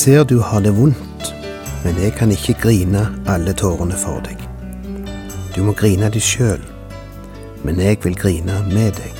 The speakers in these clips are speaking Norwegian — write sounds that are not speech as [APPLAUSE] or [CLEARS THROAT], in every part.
Ser du har det vondt, men jeg kan ikke grine alle tårene for deg. Du må grine deg sjøl, men jeg vil grine med deg.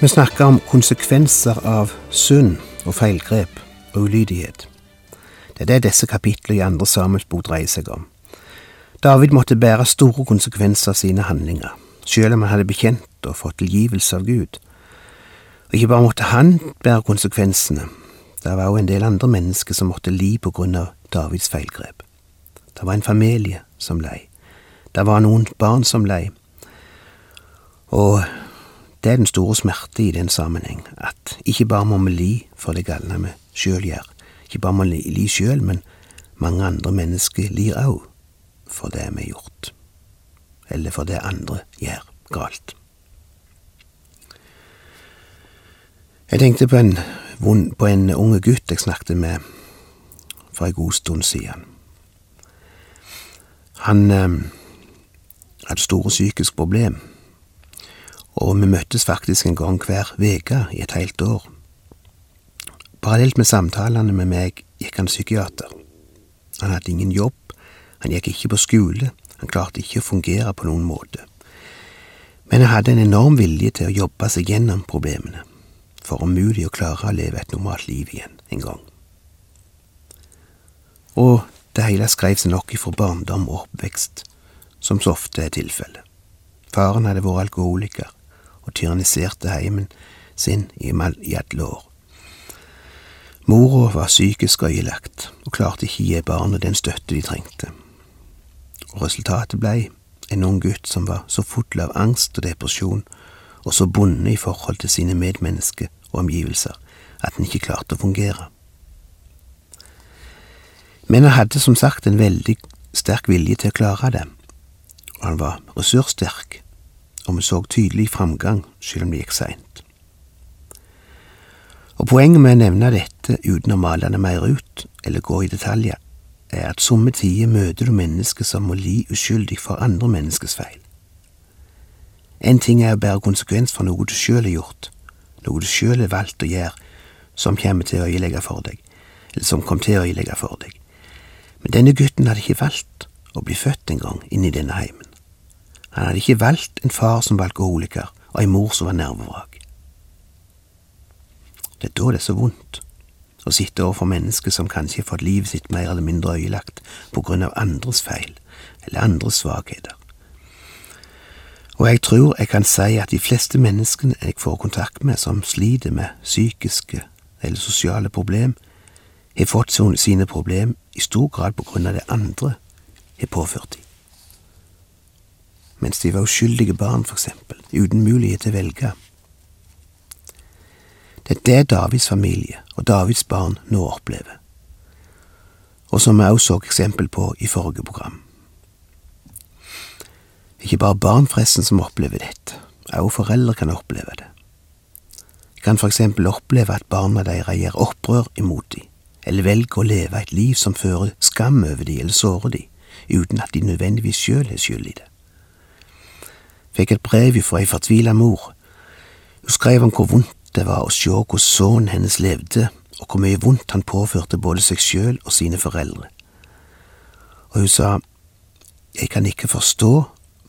Vi snakker om konsekvenser av synd og feilgrep og ulydighet. Det er det disse kapitlene i andre Samuelsbok dreier seg om. David måtte bære store konsekvenser av sine handlinger, selv om han hadde bekjent og fått tilgivelse av Gud. Og ikke bare måtte han bære konsekvensene, det var også en del andre mennesker som måtte li på grunn av Davids feilgrep. Det var en familie som lei. Det var noen barn som lei. Og det er den store smerte i den sammenheng, at ikke bare må vi li for det galne vi sjøl gjør, ikke bare må vi li sjøl, men mange andre mennesker lir òg for det vi har gjort, eller for det andre gjør galt. Jeg tenkte på en, på en unge gutt jeg snakket med for en god stund siden. Han eh, hadde store psykiske problemer og vi møttes faktisk en gang hver uke i et helt år. Parallelt med samtalene med meg gikk han psykiater. Han hadde ingen jobb, han gikk ikke på skole, han klarte ikke å fungere på noen måte. Men han hadde en enorm vilje til å jobbe seg gjennom problemene, for om mulig å klare å leve et normalt liv igjen en gang. Og det hele skrev seg nok ifra barndom og oppvekst, som så ofte er tilfellet. Faren hadde vært alkoholiker, og tyranniserte heimen sin i alle år. Mora var psykisk øyelagt og klarte ikke gi barna den støtte de trengte. Og resultatet blei en ung gutt som var så full av angst og depresjon og så bonde i forhold til sine medmennesker og omgivelser at han ikke klarte å fungere. Men han hadde som sagt en veldig sterk vilje til å klare det, og han var ressurssterk og vi så tydelig framgang, selv om det gikk seint. Og Poenget med å nevne dette uten å male det mer ut eller gå i detaljer, er at somme tider møter du mennesker som må li uskyldig for andre menneskers feil. En ting er å bære konsekvens for noe du sjøl har gjort, noe du sjøl har valgt å gjøre, som kommer til å øyelegge for deg, eller som kom til å øyelegge for deg. Men denne gutten hadde ikke valgt å bli født en gang inn i denne heimen. Han hadde ikke valgt en far som var alkoholiker, og ei mor som var nervevrak. Det er da det er så vondt å sitte overfor mennesker som kanskje har fått livet sitt mer eller mindre øyelagt på grunn av andres feil eller andres svakheter. Og jeg tror jeg kan si at de fleste menneskene jeg får kontakt med som sliter med psykiske eller sosiale problem, har fått sine problem i stor grad på grunn av det andre har påført dem mens de var uskyldige barn, for eksempel, uten mulighet til å velge. Det er det Davids familie og Davids barn nå opplever, og som vi også så eksempel på i forrige program. Ikke bare barn forresten som opplever dette, også foreldre kan oppleve det. De kan for eksempel oppleve at barna deres gjør opprør imot dem, eller velger å leve et liv som fører skam over dem eller sårer dem, uten at de nødvendigvis sjøl er skyld i det fikk et brev fra ei fortvila mor. Hun skrev om hvor vondt det var å se hvordan sønnen hennes levde, og hvor mye vondt han påførte både seg sjøl og sine foreldre. Og hun sa, Jeg kan ikke forstå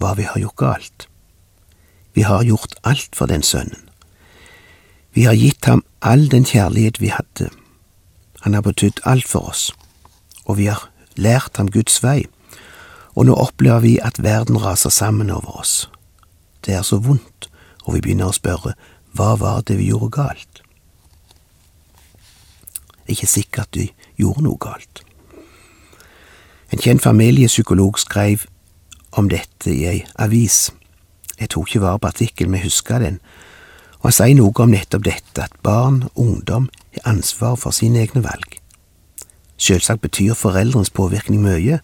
hva vi har gjort galt. Vi har gjort alt for den sønnen. Vi har gitt ham all den kjærlighet vi hadde. Han har betydd alt for oss, og vi har lært ham Guds vei, og nå opplever vi at verden raser sammen over oss. Det er så vondt, og vi begynner å spørre hva var det vi gjorde galt? Ikke sikkert vi gjorde noe galt. En kjent familiepsykolog skrev om dette i ei avis. Jeg tok ikke vare på artikkelen, men husker den, og han sier noe om nettopp dette, at barn og ungdom har ansvar for sine egne valg. Selvsagt betyr foreldrenes påvirkning mye,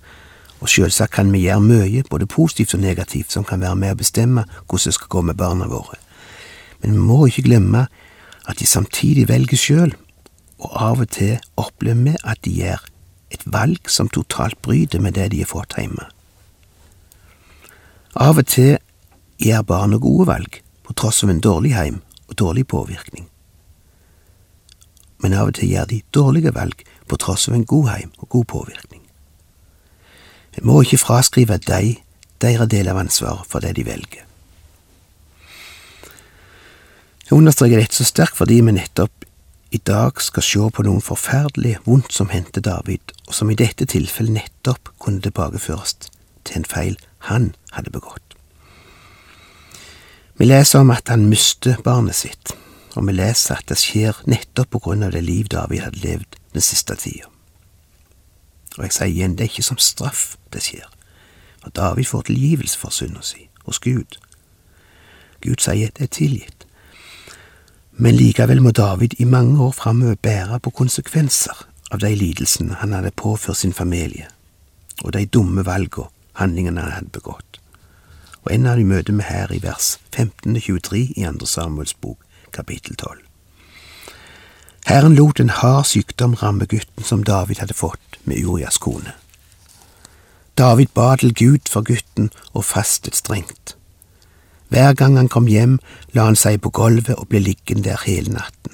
og sjølsagt kan vi gjøre mye, både positivt og negativt, som kan være med å bestemme hvordan det skal gå med barna våre. Men vi må ikke glemme at de samtidig velger sjøl, og av og til opplever vi at de gjør et valg som totalt bryter med det de har fått hjemme. Av og til gjør barna gode valg, på tross av en dårlig heim og dårlig påvirkning. Men av og til gjør de dårlige valg, på tross av en god heim og god påvirkning. Vi må ikke fraskrive de deres del av ansvaret for det de velger. Jeg understreker dette så sterkt fordi vi nettopp i dag skal se på noe forferdelig vondt som hendte David, og som i dette tilfellet nettopp kunne tilbakeføres til en feil han hadde begått. Vi leser om at han mister barnet sitt, og vi leser at det skjer nettopp på grunn av det liv David hadde levd den siste tida. Og jeg sier igjen, det er ikke som straff det skjer, for David får tilgivelse for synda si hos Gud. Gud sier det er tilgitt. Men likevel må David i mange år framover bære på konsekvenser av de lidelsene han hadde påført sin familie, og de dumme valgene, handlingene han hadde begått. Og en av de møter vi her i vers 15-23 i Andre Samuels bok, kapittel 12. Herren lot en hard sykdom ramme gutten som David hadde fått med Urias kone. David ba til Gud for gutten og fastet strengt. Hver gang han kom hjem, la han seg på gulvet og ble liggende der hele natten.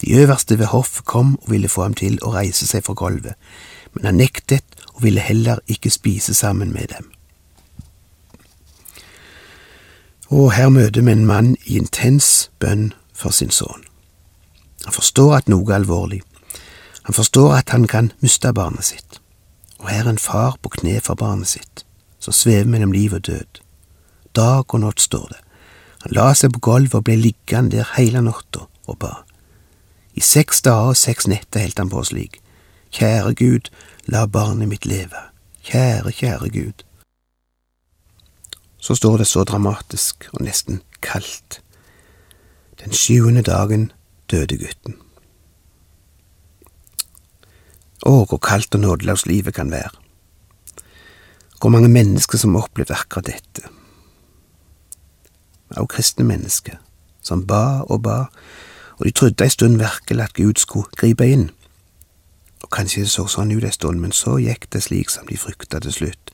De øverste ved hoffet kom og ville få ham til å reise seg fra gulvet, men han nektet og ville heller ikke spise sammen med dem. Og her møter vi en mann i intens bønn for sin sønn. Han forstår at noe er alvorlig. Han forstår at han kan miste barnet sitt. Og her er en far på kne for barnet sitt, som svever mellom liv og død. Dag og natt står det. Han la seg på gulvet og ble liggende der hele natta og ba. I seks dager og seks netter holdt han på slik. Kjære Gud, la barnet mitt leve. Kjære, kjære Gud. Så står det så dramatisk og nesten kaldt. Den sjuende dagen døde gutten. Å, hvor kaldt og nådeløst livet kan være. Hvor mange mennesker som opplevde akkurat dette. Også kristne mennesker, som ba og ba, og de trodde ei stund virkelig at Gud skulle gripe inn. Og kanskje det så sånn ut ei stund, men så gikk det slik som de frykta til slutt.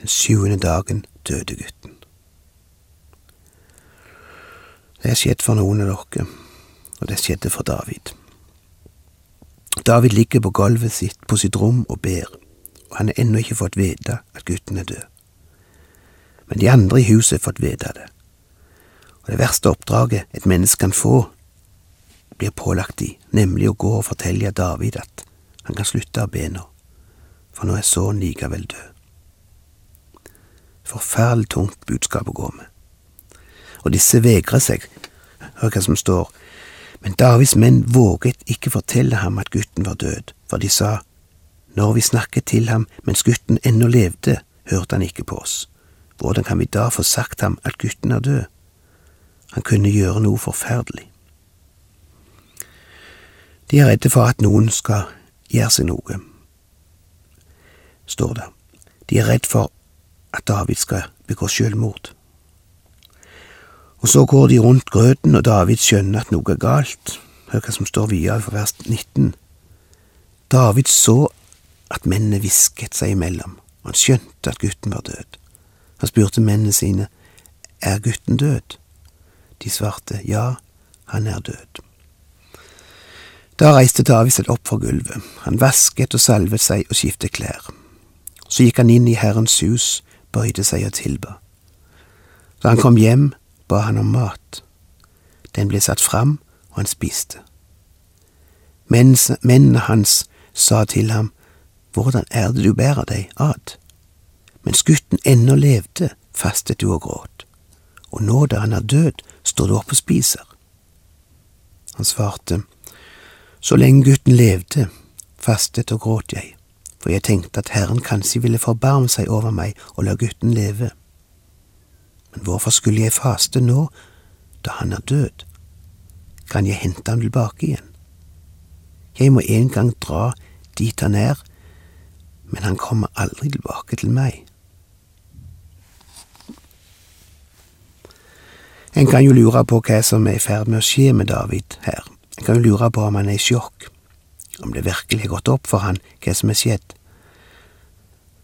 Den sjuende dagen døde gutten. Det er skjedd for noen av dere og det skjedde for David. David ligger på gulvet sitt på sitt rom og ber, og han har ennå ikke fått vite at gutten er død. Men de andre i huset har fått vite det, og det verste oppdraget et menneske kan få, blir pålagt de, nemlig å gå og fortelle David at han kan slutte å be nå, for nå er sønnen likevel død. Forferdelig tungt budskap å gå med. Og disse vegrer seg, hør hva som står, men Davids menn våget ikke fortelle ham at gutten var død, for de sa, Når vi snakket til ham mens gutten ennå levde, hørte han ikke på oss. Hvordan kan vi da få sagt ham at gutten er død? Han kunne gjøre noe forferdelig. De er redde for at noen skal gjøre seg noe, står det. De er redd for at David skal begå selvmord. Og så går de rundt grøten, og David skjønner at noe er galt. Hør hva som står videre for vers 19. David så at mennene hvisket seg imellom, og han skjønte at gutten var død. Han spurte mennene sine, Er gutten død? De svarte, Ja, han er død. Da reiste David seg opp fra gulvet. Han vasket og salvet seg og skiftet klær. Så gikk han inn i Herrens hus, bøyde seg og tilba. Da han kom hjem, ba han om mat. Den ble satt fram, og han spiste. Mennene hans sa til ham, Hvordan er det du bærer deg ad? Mens gutten ennå levde, fastet du og gråt, og nå da han er død, står du opp og spiser. Han svarte, Så lenge gutten levde, fastet og gråt jeg, for jeg tenkte at Herren kanskje ville forbarme seg over meg og la gutten leve. Men hvorfor skulle jeg faste nå, da han er død? Kan jeg hente ham tilbake igjen? Jeg må en gang dra dit han er, men han kommer aldri tilbake til meg. En kan jo lure på hva som er i ferd med å skje med David her. En kan jo lure på om han er i sjokk, om det virkelig har gått opp for han hva som er skjedd.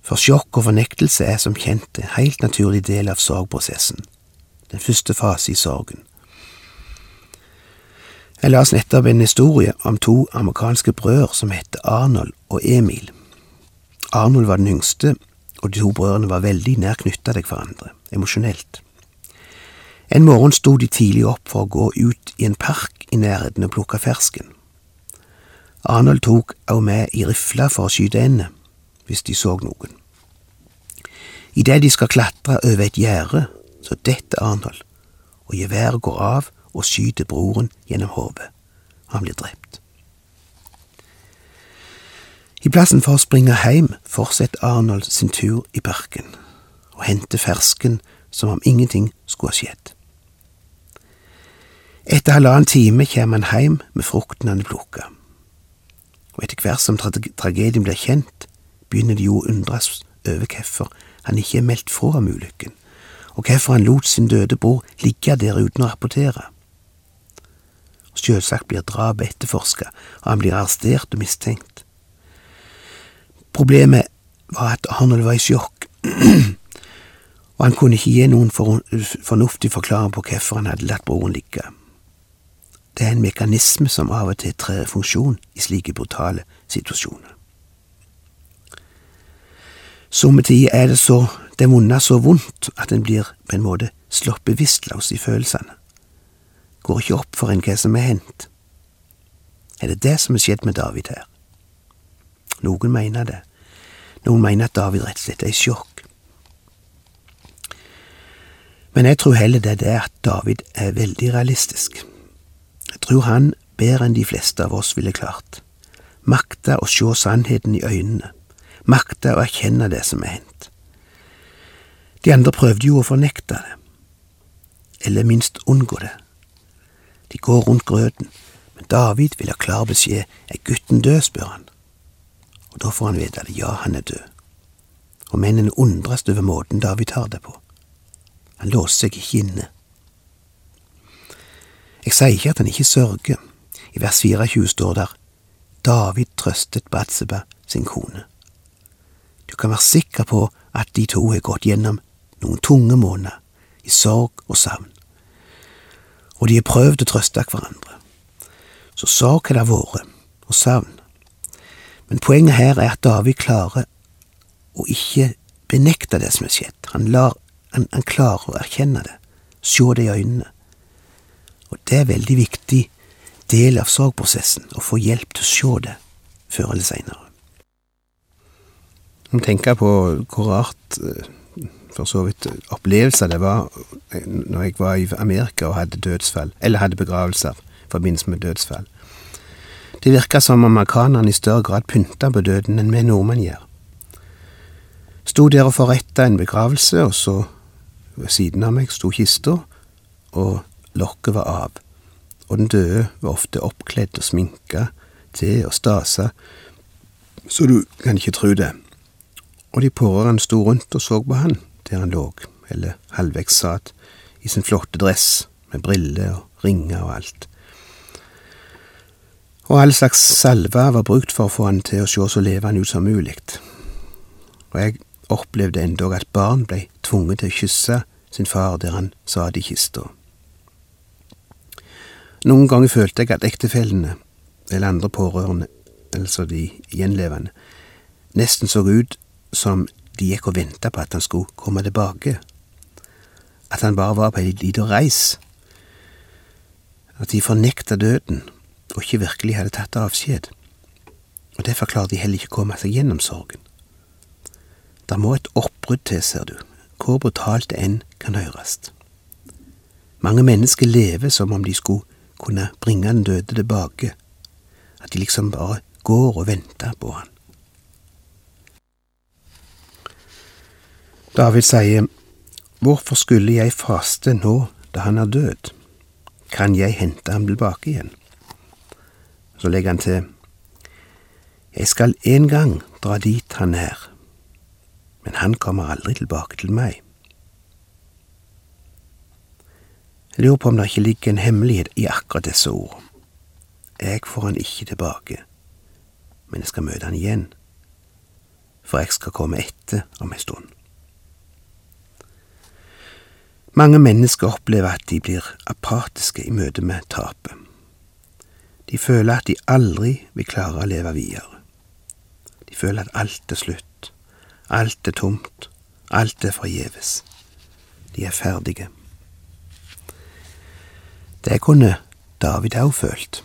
For sjokk og fornektelse er som kjent en helt naturlig del av sorgprosessen, den første fase i sorgen. Jeg las nettopp en historie om to amerikanske brødre som het Arnold og Emil. Arnold var den yngste, og de to brødrene var veldig nær knytta til hverandre, emosjonelt. En morgen sto de tidlig opp for å gå ut i en park i nærheten og plukke fersken. Arnold tok også med i rifla for å skyte ende, hvis de så noen. Idet de skal klatre over et gjerde, så detter Arnold, og geværet går av og skyter broren gjennom hodet. Han blir drept. I plassen for å springe hjem fortsetter Arnold sin tur i parken og henter fersken som om ingenting skulle ha skjedd. Etter halvannen time kommer han hjem med frukten han har plukka. Og etter hvert som tra tragedien blir kjent, begynner de jo å undres over hvorfor han ikke er meldt fra om ulykken, og hvorfor han lot sin døde bror ligge der uten å rapportere. Selvsagt blir drapet etterforska, og han blir arrestert og mistenkt. Problemet var at Arnold var i sjokk, [CLEARS THROAT] og han kunne ikke gi noen fornuftig forklaring på hvorfor han hadde latt broren ligge. Det er en mekanisme som av og til trer funksjon i slike brutale situasjoner. Somme tider er det så det vonde så vondt at en blir på en måte slått bevisstløs i følelsene går ikke opp for en hva som er hendt. Er det det som er skjedd med David her? Noen mener det. Noen mener at David rett og slett er i sjokk. Men jeg tror heller det er det at David er veldig realistisk. Jeg tror han bedre enn de fleste av oss ville klart. Makta å se sannheten i øynene. Makta å erkjenne det som er hendt. De andre prøvde jo å fornekte det, eller minst unngå det. De går rundt grøten, men David vil ha klar beskjed. Er gutten død, spør han. Og da får han vite at ja, han er død. Og mennene undres over måten David har det på. Han låser seg ikke inne. Jeg sier ikke at han ikke sørger. I vers 24 står der David trøstet Batseba sin kone. Du kan være sikker på at de to har gått gjennom noen tunge måneder i sorg og savn og de har prøvd å trøste hverandre. Så sorg har det vært, og savn. Men poenget her er at David klarer å ikke benekte det som er skjedd. Han, lar, han, han klarer å erkjenne det, se det i øynene. Og det er en veldig viktig del av sorgprosessen, å få hjelp til å se det før eller seinere. Må tenke på hvor rart eh, for så vidt opplevelser det var når jeg var i Amerika og hadde dødsfall, eller hadde begravelser i forbindelse med dødsfall. Det virka som om amerikanerne i større grad pynta på døden enn vi nordmenn gjør. Sto der og forretta en begravelse, og så ved siden av meg sto kista, og lokket var av, og den døde var ofte oppkledd og sminka til og stasa, så du kan ikke tru det. Og de pårørende sto rundt og så på han der han lå, eller halvveis satt, i sin flotte dress, med briller og ringer og alt. Og all slags salver var brukt for å få han til å se så levende ut som mulig. Og jeg opplevde endog at barn blei tvunget til å kysse sin far der han satt i kista. Noen ganger følte jeg at ektefellene, eller andre pårørende, altså de gjenlevende, nesten så ut som de gikk og venta på at han skulle komme tilbake. At han bare var på ei lita reis. At de fornekta døden og ikke virkelig hadde tatt avskjed. Og derfor klarte de heller ikke å komme seg gjennom sorgen. Det må et oppbrudd til, ser du, hvor brutalt det enn kan høres. Mange mennesker lever som om de skulle kunne bringe den døde tilbake, at de liksom bare går og venter på han. David sier, Hvorfor skulle jeg faste nå da han er død? Kan jeg hente ham tilbake igjen? Så legger han til, Jeg skal en gang dra dit han er, men han kommer aldri tilbake til meg. Jeg lurer på om det ikke ligger en hemmelighet i akkurat disse ord. Jeg får han ikke tilbake, men jeg skal møte han igjen, for jeg skal komme etter om en stund. Mange mennesker opplever at de blir apatiske i møte med tapet. De føler at de aldri vil klare å leve videre. De føler at alt er slutt, alt er tomt, alt er forgjeves. De er ferdige. Det kunne David òg følt.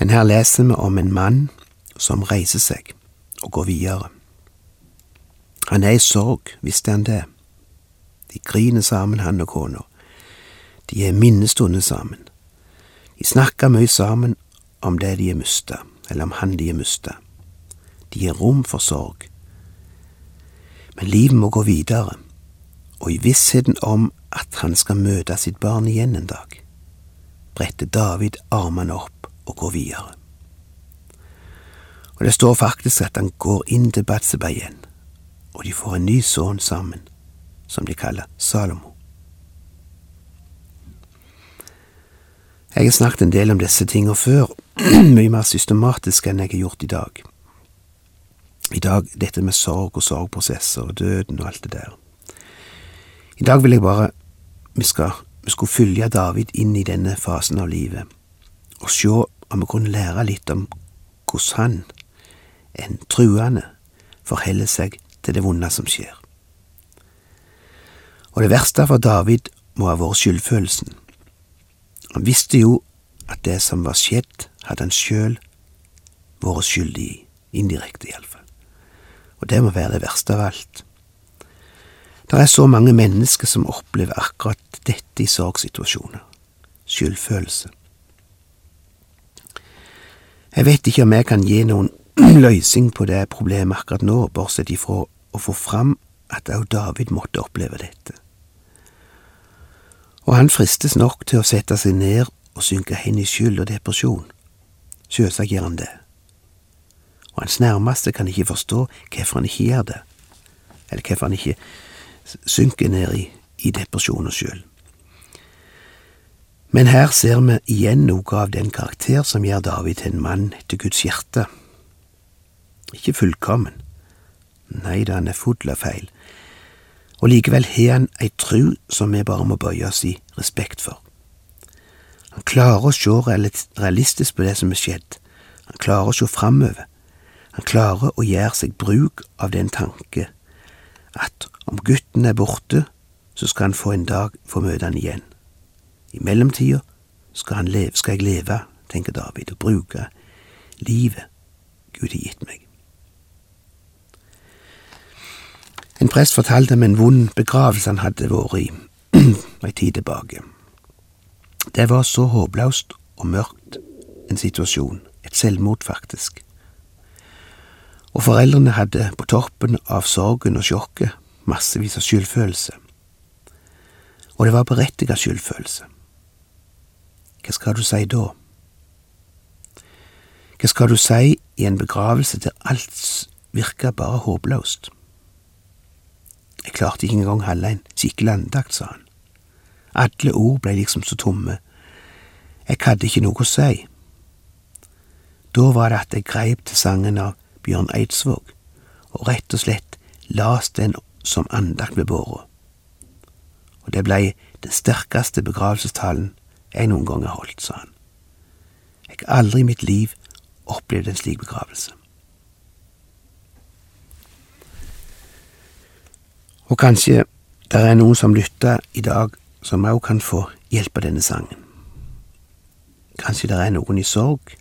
Men her leser vi om en mann som reiser seg og går videre. Han er i sorg, visste han det. De griner sammen, han og kona. De er minnestunder sammen. De snakker mye sammen om det de er mista, eller om han de er mista. De gir rom for sorg. Men livet må gå videre, og i vissheten om at han skal møte sitt barn igjen en dag, bretter David armene opp og går videre. Og det står faktisk at han går inn til Batseba igjen, og de får en ny sønn sammen, som de kaller Salomo. Jeg har snakket en del om disse tingene før, [CLEARS THROAT] mye mer systematisk enn jeg har gjort i dag. I dag dette med sorg og sorgprosesser og døden og alt det der. I dag vil jeg bare vi, skal, vi skulle følge David inn i denne fasen av livet, og se om vi kunne lære litt om hvordan han, en truende, forholder seg til det vonde som skjer. Og det verste for David må ha vært skyldfølelsen. Han visste jo at det som var skjedd, hadde han sjøl vært skyldig i, indirekte iallfall. Og det må være det verste av alt. Det er så mange mennesker som opplever akkurat dette i sorgsituasjoner. Skyldfølelse. Jeg vet ikke om jeg kan gi noen [CLEARS THROAT] løsning på det problemet akkurat nå, bortsett ifra å få fram at også David måtte oppleve dette. Og han fristes nok til å sette seg ned og synke hen i skyld og depresjon. Sjølsagt gjør han det. Og hans nærmeste kan ikke forstå hvorfor han ikke gjør det, eller hvorfor han ikke synker ned i, i og sjøl. Men her ser vi igjen noe av den karakter som gjør David til en mann etter Guds hjerte. Ikke fullkommen, nei da han er full av feil, og likevel har han ei tru som vi bare må bøye oss i respekt for. Han klarer å se realistisk på det som er skjedd, han klarer å se framover, han klarer å gjøre seg bruk av den tanke at om gutten er borte, så skal han få en dag få møte han igjen. I mellomtida skal, skal jeg leve, tenker David, og bruke livet Gud har gitt meg. En prest fortalte om en vond begravelse han hadde vært i [CLEARS THROAT] ei tid tilbake. Det var så håpløst og mørkt en situasjon, et selvmord faktisk. Og foreldrene hadde på toppen av sorgen og sjokket massevis av skyldfølelse. Og det var berettiget skyldfølelse. Hva skal du si da? Hva skal du si i en begravelse der alt virker bare håpløst? Jeg klarte ikke engang å holde en skikkelig andakt, sa han. Alle ord ble liksom så tomme. Jeg hadde ikke noe å si. Da var det at jeg greip til sangen av Bjørn Eidsvåg, og rett og slett las den som andakt ved båra, og det blei den sterkeste begravelsestalen jeg noen gang har holdt, sa han. Jeg har aldri i mitt liv opplevd en slik begravelse. Og kanskje det er noen som lytter i dag som òg kan få hjelp av denne sangen. Kanskje det er noen i sorg,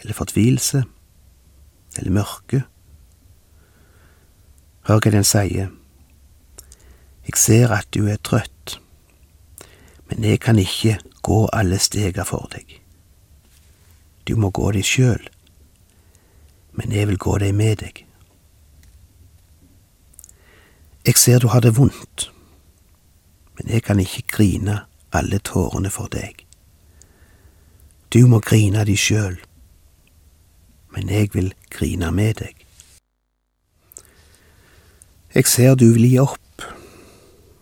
eller fortvilelse, eller mørke, Hør hva den sier. Jeg ser at du er trøtt, men jeg kan ikke gå alle stega for deg. Du må gå deg sjøl, men jeg vil gå deg med deg. Jeg ser du har det vondt, men jeg kan ikke grine alle tårene for deg. Du må grine de sjøl, men jeg vil grine med deg. Jeg ser du vil gi opp,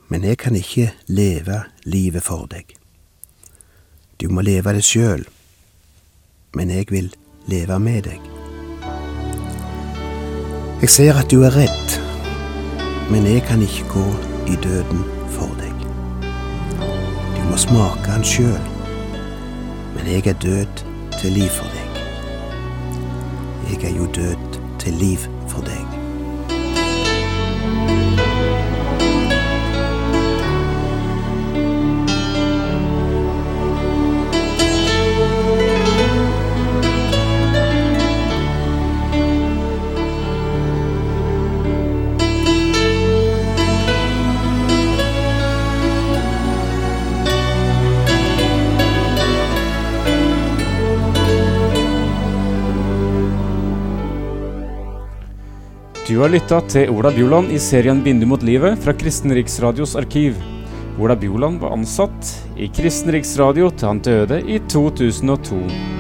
men jeg kan ikke leve livet for deg. Du må leve det sjøl, men jeg vil leve med deg. Jeg ser at du er redd, men jeg kan ikke gå i døden for deg. Du må smake han sjøl, men jeg er død til liv for deg. Jeg er jo død til liv for deg. Du har lytta til Ola Bjoland i serien 'Bindu mot livet' fra Kristen Riksradios arkiv. Ola Bjoland var ansatt i Kristen Riksradio til han døde i 2002.